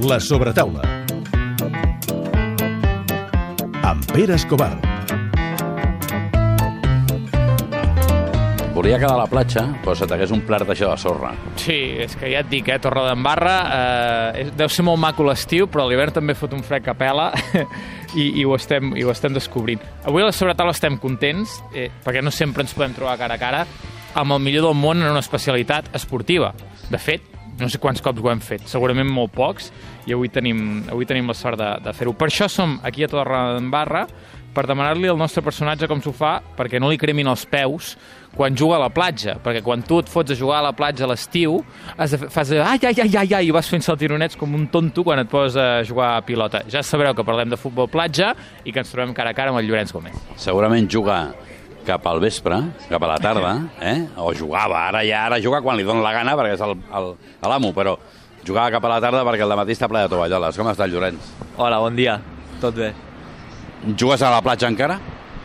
La sobretaula. Amb Pere Escobar. Volia quedar a la platja, però se t'hagués omplert això de sorra. Sí, és que ja et dic, eh, Torredembarra eh, és- deu ser molt maco l'estiu, però a l'hivern també fot un fred que pela i, i, ho estem, i ho estem descobrint. Avui a la sobretaula estem contents, eh, perquè no sempre ens podem trobar cara a cara amb el millor del món en una especialitat esportiva. De fet, no sé quants cops ho hem fet, segurament molt pocs, i avui tenim, avui tenim la sort de, de fer-ho. Per això som aquí a Torredembarra, per demanar-li al nostre personatge com s'ho fa perquè no li cremin els peus quan juga a la platja, perquè quan tu et fots a jugar a la platja a l'estiu fas de, ai, ai, ai, ai, ai, i vas fent saltironets com un tonto quan et poses a jugar a pilota. Ja sabreu que parlem de futbol platja i que ens trobem cara a cara amb el Llorenç Gómez. Segurament juga cap al vespre, cap a la tarda, eh? o jugava, ara ja ara juga quan li dona la gana perquè és l'amo, però jugava cap a la tarda perquè el matí està ple de tovalloles. Com està el Llorenç? Hola, bon dia. Tot bé? Jugues a la platja encara?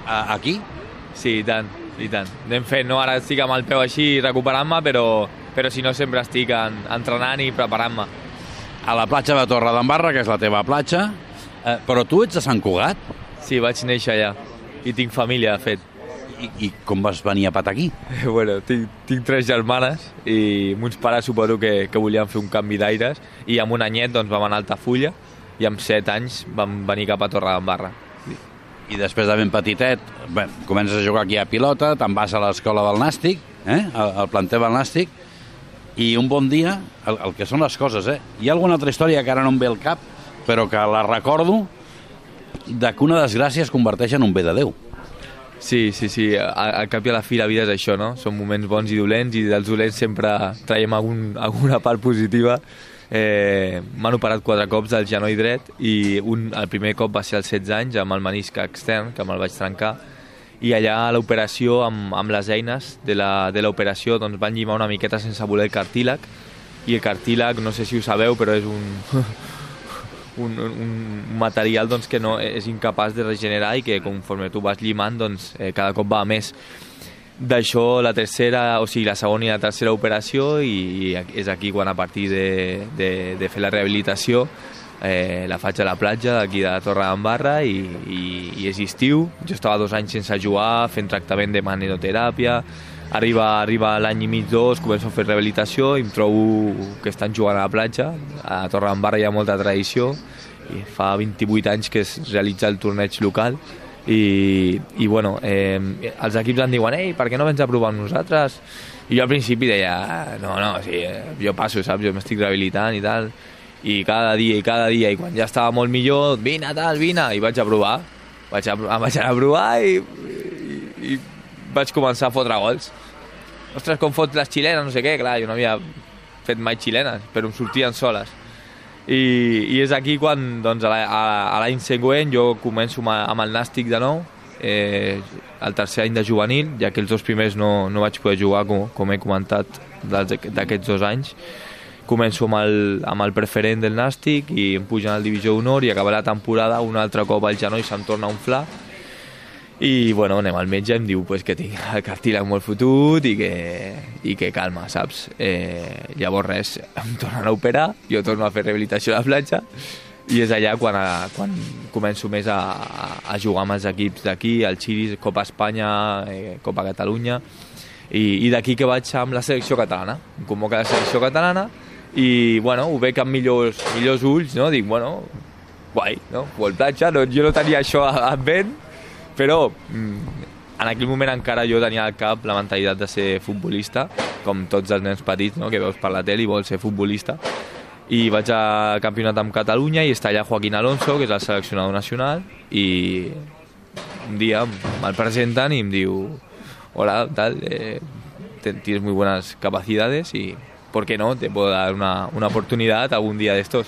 A, aquí? Sí, i tant, i tant. Anem fent, no? Ara estic amb el peu així recuperant-me, però, però si no sempre estic en, entrenant i preparant-me. A la platja de Torredembarra, que és la teva platja, eh, però tu ets de Sant Cugat? Sí, vaig néixer allà. I tinc família, de fet. I, i com vas venir a patar aquí? bueno, tinc, tinc tres germanes i mons pares suposo que, que volien fer un canvi d'aires i amb un anyet doncs, vam anar a Altafulla i amb set anys vam venir cap a Torredembarra. I després de ben petitet, bé, comences a jugar aquí a pilota, te'n vas a l'escola del Nàstic, eh? al, al planter del Nàstic, i un bon dia, el, el que són les coses, eh? Hi ha alguna altra història que ara no em ve al cap, però que la recordo, de que una desgràcia es converteix en un bé de Déu. Sí, sí, sí. A- Al cap i a la fi la vida és això, no? Són moments bons i dolents i dels dolents sempre traiem algun, alguna part positiva. Eh, M'han operat quatre cops del genoll dret i un, el primer cop va ser als 16 anys amb el menisc extern, que me'l vaig trencar, i allà a l'operació, amb, amb les eines de l'operació, doncs van llimar una miqueta sense voler el cartílag, i el cartílag, no sé si ho sabeu, però és un, un, un material doncs, que no és incapaç de regenerar i que conforme tu vas llimant doncs, eh, cada cop va més. D'això la tercera, o sigui la segona i la tercera operació i, és aquí quan a partir de, de, de fer la rehabilitació eh, la faig a la platja d'aquí de Torre d'Embarra i, i, i és estiu. Jo estava dos anys sense jugar fent tractament de magnetoteràpia arriba, arriba l'any i mig, dos, començo a fer rehabilitació i em trobo que estan jugant a la platja. A Torre d'Embarra hi ha molta tradició i fa 28 anys que es realitza el torneig local. I, i bueno, eh, els equips em diuen ei, per què no vens a provar amb nosaltres? I jo al principi deia, "Ah, no, no, sí, eh, jo passo, saps, jo m'estic rehabilitant i tal, i cada dia i cada dia, i quan ja estava molt millor, vine, tal, vine, i vaig a provar, vaig, a, em vaig anar a provar i, i, i vaig començar a fotre gols. Ostres, com fot les xilenes, no sé què, clar, jo no havia fet mai xilenes, però em sortien soles. I, i és aquí quan doncs, a la- a- a l'any següent jo començo amb, el Nàstic de nou eh, el tercer any de juvenil ja que els dos primers no, no vaig poder jugar com, com he comentat d'aquests dos anys. Començo amb el, amb el preferent del Nàstic i em pugen al Divisió d'Honor i acaba la temporada un altre cop al genoll se'm torna a inflar i bueno, anem al metge em diu pues, que tinc el cartílag molt fotut i que, i que calma, saps? Eh, llavors res, em tornen a operar, jo torno a fer rehabilitació a la platja i és allà quan, a, quan començo més a, a, a jugar amb els equips d'aquí, el Xiris, Copa Espanya, eh, Copa Catalunya i, i d'aquí que vaig amb la selecció catalana, em convoca la selecció catalana i bueno, ho veig amb millors, millors ulls, no? Dic, bueno, guai, no? Vol platja, no, jo no tenia això en ment, però mm, en aquell moment encara jo tenia al cap la mentalitat de ser futbolista, com tots els nens petits no? que veus per la tele i vols ser futbolista. I vaig al campionat amb Catalunya i està allà Joaquín Alonso, que és el seleccionador nacional, i un dia me'l presenten i em diu hola, tal, eh, tienes muy buenas capacidades y ¿por qué no? Te puedo dar una, una oportunidad algún día de estos.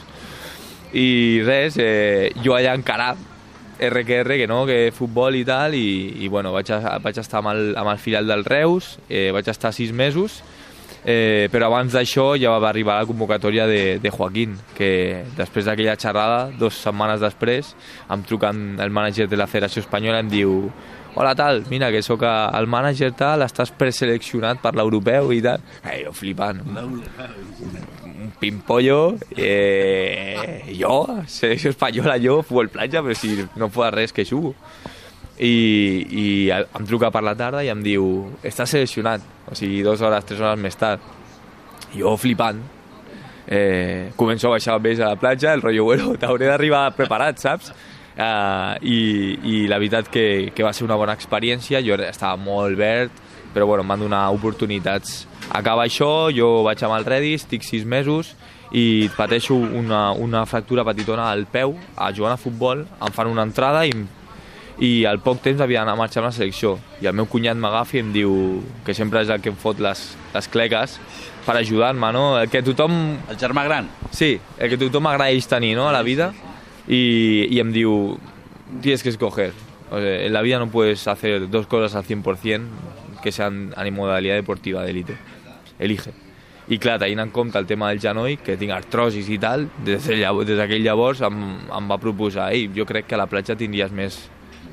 I res, eh, jo allà encarar RQR, que no, que futbol i tal, i, i bueno, vaig, a, vaig estar amb el, amb el filial del Reus, eh, vaig estar sis mesos, eh, però abans d'això ja va arribar la convocatòria de, de Joaquín, que després d'aquella xerrada, dues setmanes després, em truca el mànager de la Federació Espanyola i em diu hola tal, mira que sóc el mànager tal, estàs preseleccionat per l'europeu i tal. Eh, jo flipant. Un pimpollo, eh, jo, selecció espanyola, jo, futbol platja, però si no fos res que jugo. I, i em truca per la tarda i em diu, estàs seleccionat, o sigui, dues hores, tres hores més tard. Jo flipant, eh, començo a baixar més a la platja, el rotllo, bueno, t'hauré d'arribar preparat, saps? Uh, i, i la veritat que, que va ser una bona experiència, jo estava molt verd, però bueno, em van donar oportunitats. Acaba això, jo vaig amb el Redis, estic sis mesos i pateixo una, una fractura petitona al peu a jugar a futbol, em fan una entrada i, i al poc temps havia d'anar a marxar amb la selecció. I el meu cunyat m'agafa i em diu, que sempre és el que em fot les, les cleques, per ajudar-me, no? El que tothom... El germà gran? Sí, el que tothom agraeix tenir, no?, a la vida. Y, y em diu, tienes que escoger. O sea, en la vida no puedes hacer dos cosas al 100% que sean en modalidad deportiva d'élite. Elige. I clar, tenint en compte el tema del genoll, que tinc artrosis i tal, des d'aquell des llavors em, em va proposar, ei, jo crec que a la platja tindries més,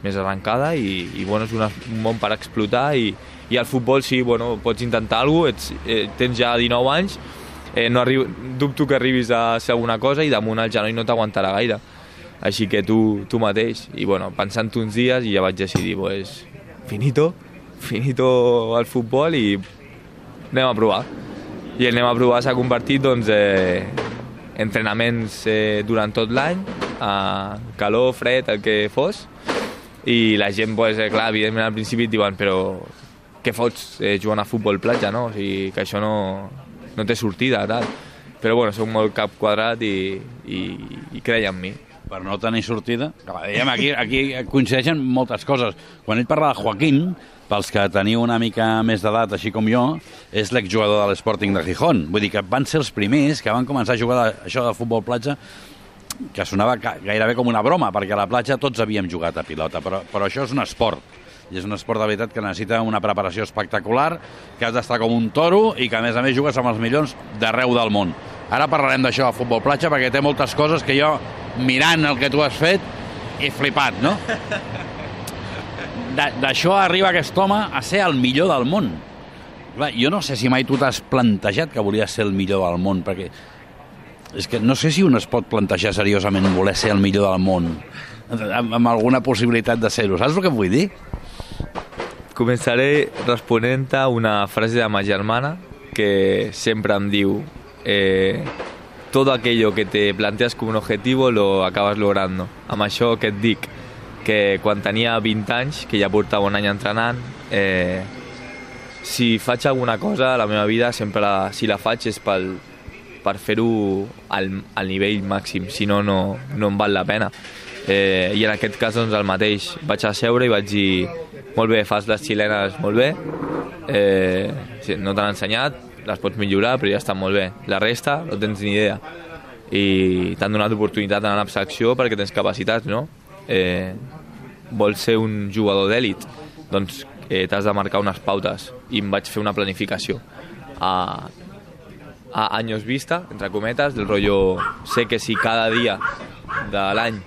més arrencada i, i bueno, és una, un món per explotar i, i al futbol sí, bueno, pots intentar alguna cosa, ets, eh, tens ja 19 anys, eh, no arribo, dubto que arribis a ser alguna cosa i damunt el genoll no t'aguantarà gaire així que tu, tu mateix. I bueno, pensant uns dies i ja vaig decidir, pues, finito, finito el futbol i anem a provar. I el anem a provar s'ha convertit, doncs, eh, entrenaments eh, durant tot l'any, a calor, fred, el que fos, i la gent, pues, eh, clar, evidentment al principi et diuen, però què fots eh, jugant a futbol platja, no? O sigui, que això no, no té sortida, tal. Però bueno, soc molt cap quadrat i, i, i creia en mi per no tenir sortida. Diguem, aquí, aquí coincideixen moltes coses. Quan ell parla de Joaquín, pels que teniu una mica més d'edat, així com jo, és l'exjugador de l'Sporting de Gijón. Vull dir que van ser els primers que van començar a jugar això de futbol platja que sonava gairebé com una broma, perquè a la platja tots havíem jugat a pilota, però, però això és un esport i és un esport de veritat que necessita una preparació espectacular, que has d'estar com un toro i que a més a més jugues amb els millors d'arreu del món. Ara parlarem d'això a futbol platja perquè té moltes coses que jo, mirant el que tu has fet, he flipat, no? D'això arriba aquest home a ser el millor del món. Clar, jo no sé si mai tu t'has plantejat que volies ser el millor del món, perquè és que no sé si un es pot plantejar seriosament voler ser el millor del món amb, amb alguna possibilitat de ser-ho. Saps el que vull dir? Començaré responent a una frase de ma germana que sempre em diu eh, todo aquello que te planteas como un objetivo lo acabas logrando. Amb això que et dic que quan tenia 20 anys, que ja portava un any entrenant, eh, si faig alguna cosa a la meva vida, sempre la, si la faig és pel, per fer-ho al, al nivell màxim, si no, no, no em val la pena. Eh, I en aquest cas, doncs, el mateix. Vaig a seure i vaig dir, molt bé, fas les xilenes molt bé, eh, no t'han ensenyat, les pots millorar, però ja està molt bé. La resta no tens ni idea. I t'han donat oportunitat d'anar a secció perquè tens capacitats, no? Eh, vols ser un jugador d'èlit? Doncs eh, t'has de marcar unes pautes i em vaig fer una planificació a, a anys vista, entre cometes, del rotllo sé que si cada dia de l'any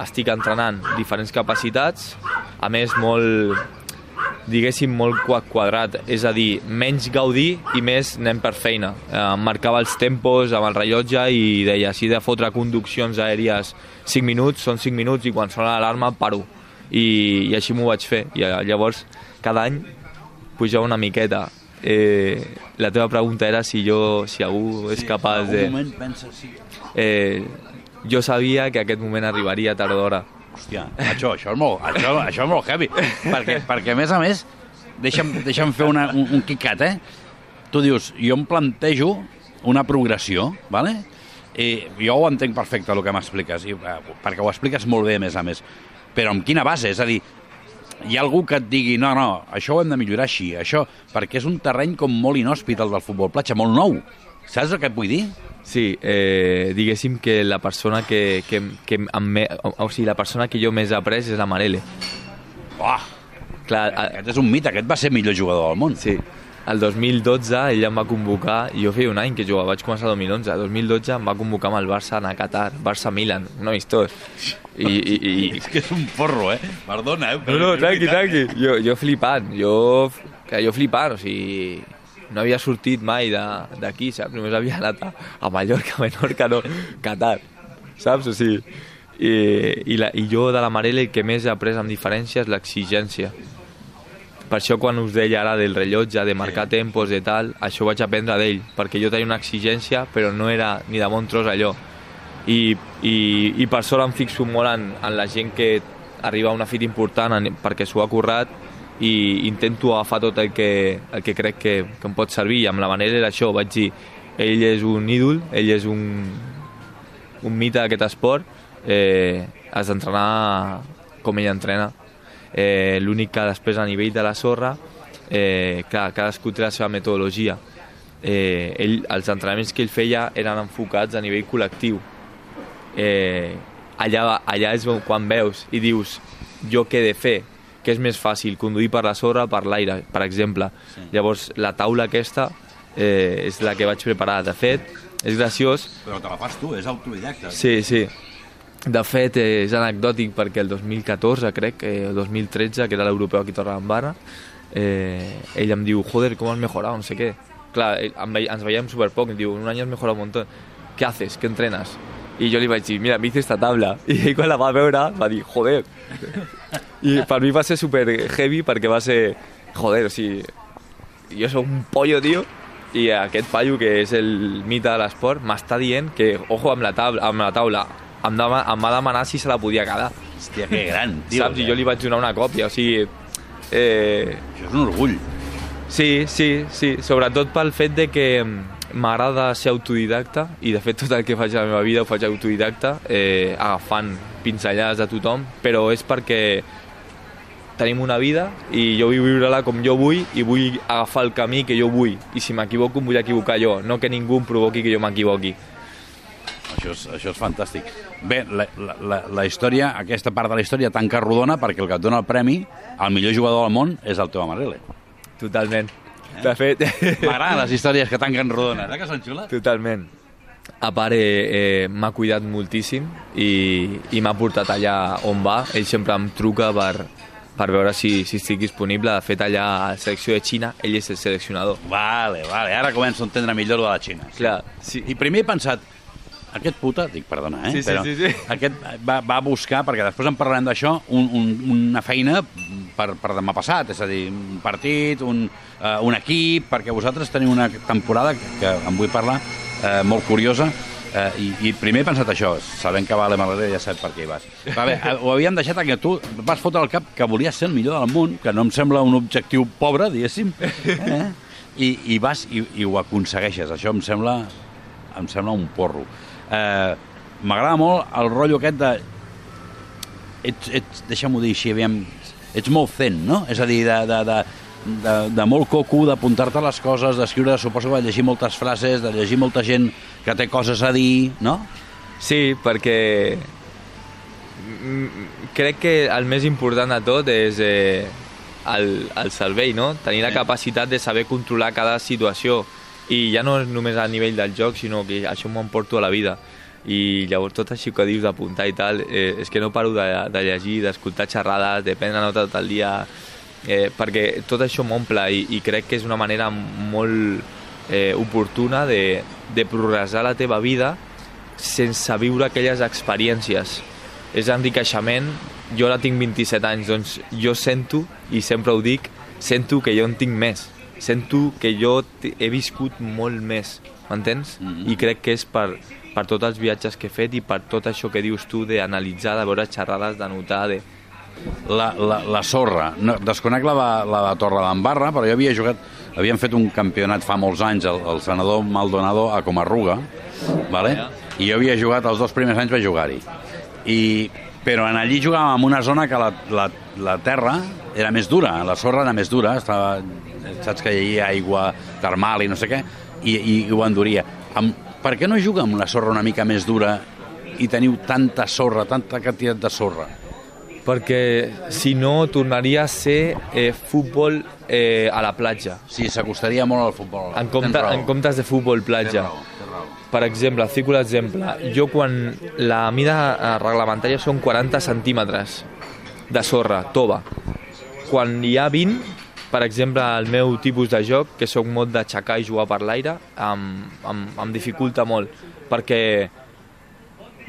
estic entrenant diferents capacitats, a més molt diguéssim, molt quadrat, és a dir, menys gaudir i més anem per feina. Eh, marcava els tempos amb el rellotge i deia, si de fotre conduccions aèries 5 minuts, són 5 minuts i quan sona l'alarma paro. I, I així m'ho vaig fer. I eh, llavors, cada any pujava una miqueta. Eh, la teva pregunta era si jo, si algú és capaç de... En moment pensa, sí. Eh, jo sabia que aquest moment arribaria tard d'hora Hòstia, això, això, és molt, això, això és molt heavy. perquè, perquè, a més a més, deixa'm, deixa'm fer una, un, un quicat, eh? Tu dius, jo em plantejo una progressió, ¿vale? I jo ho entenc perfecte, el que m'expliques, i, eh, perquè ho expliques molt bé, a més a més. Però amb quina base? És a dir, hi ha algú que et digui no, no, això ho hem de millorar així, això, perquè és un terreny com molt inhòspit el del futbol platja, molt nou. Saps el que et vull dir? Sí, eh, diguéssim que la persona que, que, que me, o, o sigui, la persona que jo més he après és la Marele. Oh, Clar, a, aquest és un mite, aquest va ser millor jugador del món. sí. el 2012 ell em va convocar, i jo feia un any que jugava, vaig començar el 2011, el 2012 em va convocar amb el Barça a anar a Qatar, Barça-Milan, un amistós. I, i, i, És que és un porro, eh? Perdona, eh? no, no, tranqui, tranqui. Jo, jo flipant, jo, jo flipant, o sigui, no havia sortit mai de- d'aquí, saps? Només havia anat a, a Mallorca, a Menorca, no, Qatar, saps? O sigui, i, i, la, i jo de la Marela el que més he après amb diferència és l'exigència. Per això quan us deia ara del rellotge, de marcar tempos i tal, això ho vaig aprendre d'ell, perquè jo tenia una exigència, però no era ni de bon tros allò. I, i, i per sort em fixo molt en, en la gent que arriba a una fita important en, perquè s'ho ha currat i intento agafar tot el que, el que crec que, que em pot servir. I amb la manera era això, vaig dir ell és un ídol, ell és un, un mite d'aquest esport eh, has d'entrenar com ell entrena. Eh, l'únic que després a nivell de la sorra eh, clar, cadascú té la seva metodologia. Eh, ell, els entrenaments que ell feia eren enfocats a nivell col·lectiu. Eh, allà, allà és quan veus i dius jo què he de fer que és més fàcil, conduir per la sorra per l'aire, per exemple. Sí. Llavors, la taula aquesta eh, és la que vaig preparar. De fet, és graciós, Però te la fas tu, és autodidacta. Sí, sí. De fet, eh, és anecdòtic perquè el 2014, crec, eh, el 2013, que era l'europeu aquí a Torredembarra, eh, ell em diu, joder, com has mejorat, no sé què. Clar, ell- ens veiem superpoc, em diu, en un any has mejorat un montón. ¿Qué haces? ¿Qué entrenas? I jo li vaig dir, mira, me hice esta tabla. I ell quan la va veure va dir, joder. I per mi va ser super heavy perquè va ser, joder, o sigui, jo sóc un pollo, tio, i aquest paio, que és el mite de l'esport, m'està dient que, ojo, amb la taula, amb la taula em, dema, em va demanar si se la podia quedar. Hòstia, que gran, tio. Saps? I jo li vaig donar una còpia, o sigui... Eh, Això és un orgull. sí, sí, sí, sobretot pel fet de que mm, m'agrada ser autodidacta i de fet tot el que faig a la meva vida ho faig autodidacta, eh, agafant pinzellades de tothom, però és perquè tenim una vida i jo vull viure-la com jo vull i vull agafar el camí que jo vull i si m'equivoco em vull equivocar jo, no que ningú em provoqui que jo m'equivoqui. Això és, això és fantàstic. Bé, la, la, la, història, aquesta part de la història tanca rodona perquè el que et dona el premi al millor jugador del món és el teu Amarele. Totalment. De fet... M'agraden les històries que tanquen rodones, eh, que són xules? Totalment. A part, eh, eh, m'ha cuidat moltíssim i, i m'ha portat allà on va. Ell sempre em truca per, per veure si, si estic disponible. De fet, allà a la selecció de Xina, ell és el seleccionador. Vale, vale, ara començo a entendre millor lo de la Xina. Clar, sí. I primer he pensat, aquest puta, dic, perdona, eh? Sí, sí, però sí, sí. Aquest va, va buscar, perquè després en parlarem d'això, un, un, una feina per, per demà passat, és a dir, un partit, un, uh, un equip, perquè vosaltres teniu una temporada que, en vull parlar, uh, molt curiosa, uh, i, i primer he pensat això, sabent que va a l'Emalera ja sap per què hi vas. Va bé, ho havíem deixat que tu vas fotre al cap que volies ser el millor del món, que no em sembla un objectiu pobre, diguéssim, eh? I, i vas i, i ho aconsegueixes, això em sembla, em sembla un porro. Eh, M'agrada molt el rotllo aquest de... Ets, ets deixa'm-ho dir així, aviam, ets molt zen, no? És a dir, de, de, de, de, de molt coco, d'apuntar-te les coses, d'escriure, suposo que vas llegir moltes frases, de llegir molta gent que té coses a dir, no? Sí, perquè crec que el més important de tot és eh, el, el cervell, no? Tenir la capacitat de saber controlar cada situació i ja no és només a nivell del joc, sinó que això m'ho emporto a la vida i llavors tot això que dius d'apuntar i tal, eh, és que no paro de, de llegir, d'escoltar xerrades, de prendre nota tot el dia, eh, perquè tot això m'omple i, i crec que és una manera molt eh, oportuna de, de progressar la teva vida sense viure aquelles experiències. És enriqueixement, jo ara tinc 27 anys, doncs jo sento, i sempre ho dic, sento que jo en tinc més. Sento que jo he viscut molt més, m'entens? Mhm. I crec que és per, per tots els viatges que he fet i per tot això que dius tu d'analitzar, de veure xerrades, de notar, de... La, la, la sorra. No, desconec la, de- la de Torre d'Embarra, però jo havia jugat... Havíem fet un campionat fa molts anys, el, el senador Maldonado a Comarruga, vale? i jo havia jugat, els dos primers anys vaig jugar-hi. I, però en allí jugàvem en una zona que la, la, la terra era més dura, la sorra era més dura, estava, saps que hi havia aigua termal i no sé què, i, i, i ho enduria. Amb, per què no juga amb la sorra una mica més dura i teniu tanta sorra, tanta quantitat de sorra? perquè si no tornaria a ser eh, futbol eh, a la platja, Sí, s'acostaria molt al futbol. en, compte, en comptes de futbol platja. tens raó. Per exemple, fico l'exemple. Jo quan la mida reglamentària són 40 centímetres de sorra, tova. Quan hi ha 20, per exemple, el meu tipus de joc, que sóc molt d'aixecar i jugar per l'aire, em, em, em dificulta molt, perquè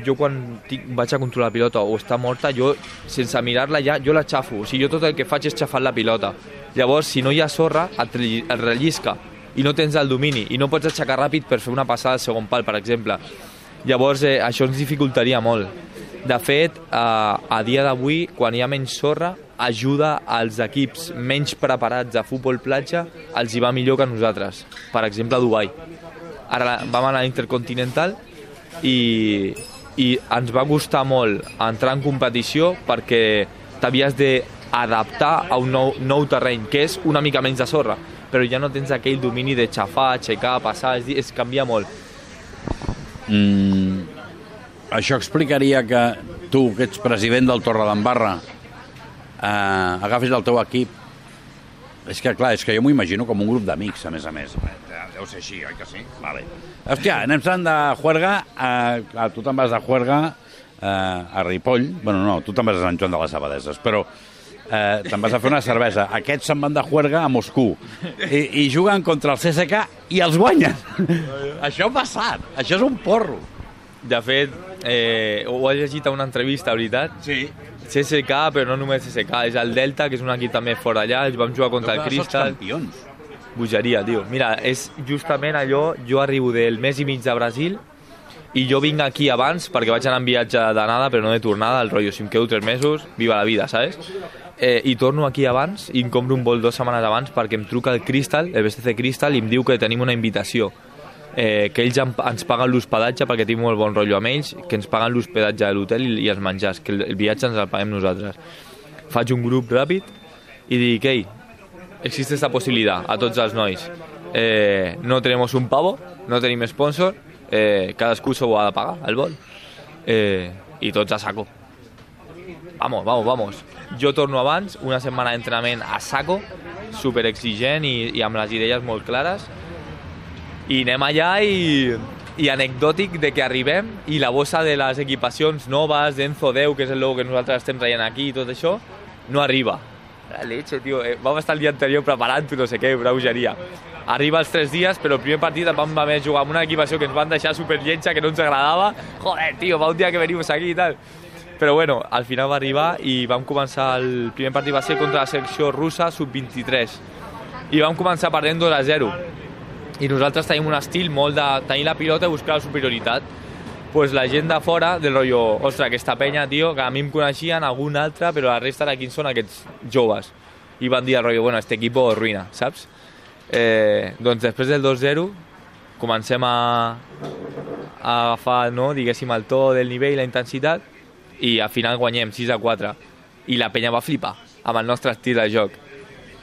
jo quan tinc, vaig a controlar la pilota o està morta, jo, sense mirar-la ja, jo la xafo. O sigui, jo tot el que faig és xafar la pilota. Llavors, si no hi ha sorra, et, et rellisca i no tens el domini i no pots aixecar ràpid per fer una passada al segon pal, per exemple. Llavors, eh, això ens dificultaria molt. De fet, eh, a dia d'avui, quan hi ha menys sorra, ajuda als equips menys preparats de futbol platja, els hi va millor que a nosaltres. Per exemple, a Dubai. Ara vam anar a l'Intercontinental i, i ens va costar molt entrar en competició perquè t'havies d'adaptar a un nou, nou terreny, que és una mica menys de sorra, però ja no tens aquell domini de xafar, aixecar, passar, és, dir, es canvia molt. Mm, això explicaria que tu, que ets president del Torredembarra, eh, agafis el teu equip és que, clar, és que jo m'ho imagino com un grup d'amics, a més a més. Deu ser així, oi que sí? Vale. Hòstia, anem se'n de Juerga, eh, clar, tu te'n vas de Juerga eh, a Ripoll, bueno, no, tu te'n vas a Sant Joan de les Abadeses, però eh, te'n vas a fer una cervesa. Aquests se'n van de Juerga a Moscou i, i juguen contra el CSK i els guanyen. això ha passat, això és un porro. De fet, eh, ho he llegit a una entrevista, veritat, Sí. CSK, però no només CSK, és el Delta, que és un equip també fora allà, ells vam jugar contra el Crystal. campions. Bogeria, tio. Mira, és justament allò, jo arribo del mes i mig de Brasil i jo vinc aquí abans perquè vaig anar en viatge d'anada però no de tornada, el rotllo, si em quedo tres mesos, viva la vida, saps? Eh, I torno aquí abans i em compro un vol dues setmanes abans perquè em truca el Crystal, el BCC Crystal, i em diu que tenim una invitació eh, que ells ens paguen l'hospedatge perquè tinc molt bon rotllo amb ells, que ens paguen l'hospedatge de l'hotel i, i els menjars, que el, el viatge ens el paguem nosaltres. Faig un grup ràpid i dic, ei, existe esta posibilidad a tots els nois. Eh, no tenemos un pavo, no tenim sponsor, eh, cadascú s'ho ha de pagar, el vol. Eh, I tots a saco. Vamos, vamos, vamos. Jo torno abans, una setmana d'entrenament a saco, super exigent i, i amb les idees molt clares. I anem allà i, i anecdòtic de que arribem i la bossa de les equipacions noves d'Enzo 10, que és el logo que nosaltres estem traient aquí i tot això, no arriba. La leche, tio. Eh, vam estar el dia anterior preparant no sé què, una bogeria. Arriba els tres dies, però el primer partit vam haver jugar amb una equipació que ens van deixar superlletja, que no ens agradava. Joder, tio, fa un dia que venim aquí i tal. Però bueno, al final va arribar i vam començar, el primer partit va ser contra la selecció russa sub-23. I vam començar perdent 2 a 0. I nosaltres tenim un estil molt de tenir la pilota i buscar la superioritat. pues la gent de fora, del rotllo, ostres, aquesta penya, tio, que a mi em coneixien, algun altre, però la resta de quins són aquests joves. I van dir al rotllo, bueno, este equipo ruïna, saps? Eh, doncs després del 2-0 comencem a, a agafar, no, diguéssim, el to del nivell, la intensitat, i al final guanyem 6 a 4. I la penya va flipar amb el nostre estil de joc.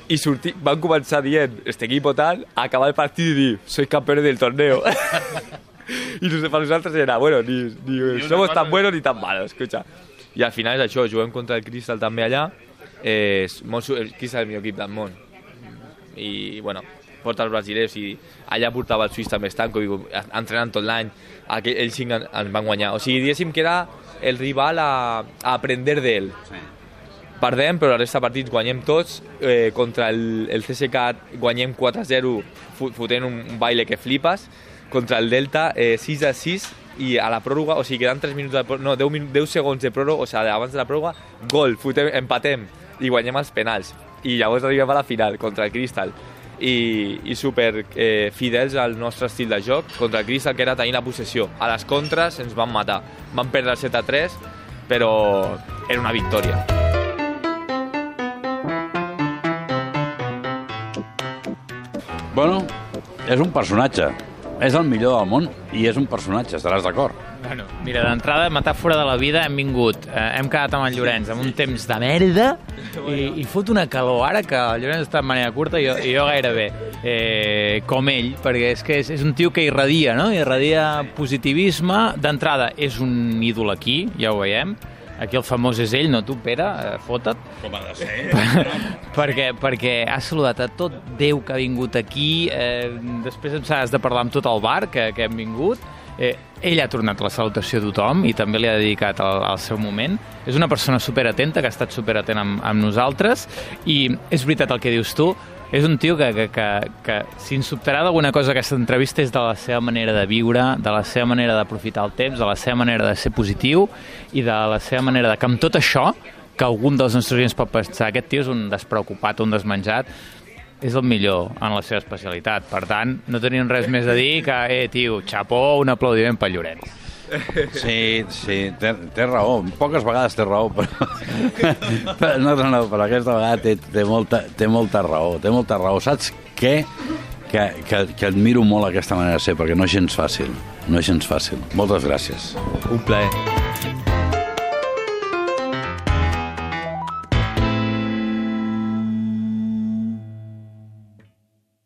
I sortir, van començar dient, este equipo tal, acabar el partit i dir, sois campeones del torneo. I no sé, per nosaltres era, bueno, ni, ni somos tan buenos ni tan malos, escucha. I al final és això, juguem contra el Crystal també allà, eh, és molt, el Crystal és el millor equip del món. I, bueno, porta els brasilers i allà portava el suís també Stanco, i entrenant tot l'any, ells cinc en- ens van guanyar. O sigui, diguéssim que era el rival a, a aprender d'ell. Sí. Perdem, però la resta de partits guanyem tots. Eh, contra el, el CSK guanyem 4-0 fu- fotent un, un baile que flipes. Contra el Delta eh, 6-6 i a la pròrroga, o sigui, queden 3 minuts de pròrroga, no, 10, min- 10 segons de pròrroga, o sigui, abans de la pròrroga, gol, fotem, empatem i guanyem els penals. I llavors arribem a la final contra el Crystal i, i super eh, fidels al nostre estil de joc contra el Crystal que era tenir la possessió a les contres ens van matar van perdre el 7 a 3 però era una victòria Bueno, és un personatge. És el millor del món i és un personatge, estaràs d'acord? Bueno, mira, d'entrada, metàfora de la vida, hem vingut, eh, hem quedat amb el Llorenç amb un temps de merda i, i fot una calor ara que el Llorenç està de manera curta i jo, i jo gairebé eh, com ell, perquè és que és, és un tio que irradia, no? Irradia positivisme. D'entrada, és un ídol aquí, ja ho veiem. Aquí el famós és ell, no tu, Pere, eh, fota't. Com ha de ser? perquè, perquè ha saludat a tot Déu que ha vingut aquí, eh, després em has de parlar amb tot el bar que, que hem vingut, eh, ell ha tornat la salutació a tothom i també li ha dedicat el, el seu moment. És una persona superatenta, que ha estat superatent amb, amb nosaltres, i és veritat el que dius tu, és un tio que, que, que, que si ens sobtarà d'alguna cosa aquesta entrevista és de la seva manera de viure, de la seva manera d'aprofitar el temps, de la seva manera de ser positiu i de la seva manera de que amb tot això, que algun dels nostres oients pot pensar aquest tio és un despreocupat, un desmenjat, és el millor en la seva especialitat. Per tant, no tenim res més a dir que, eh, tio, xapó, un aplaudiment pel Llorenç. Sí, sí, té, té raó. Poques vegades té raó, però... però no, no, no, però aquesta vegada té, té, molta, té molta raó. Té molta raó. Saps què? Que, que, que admiro molt aquesta manera de ser, perquè no és gens fàcil. No és gens fàcil. Moltes gràcies. Un plaer.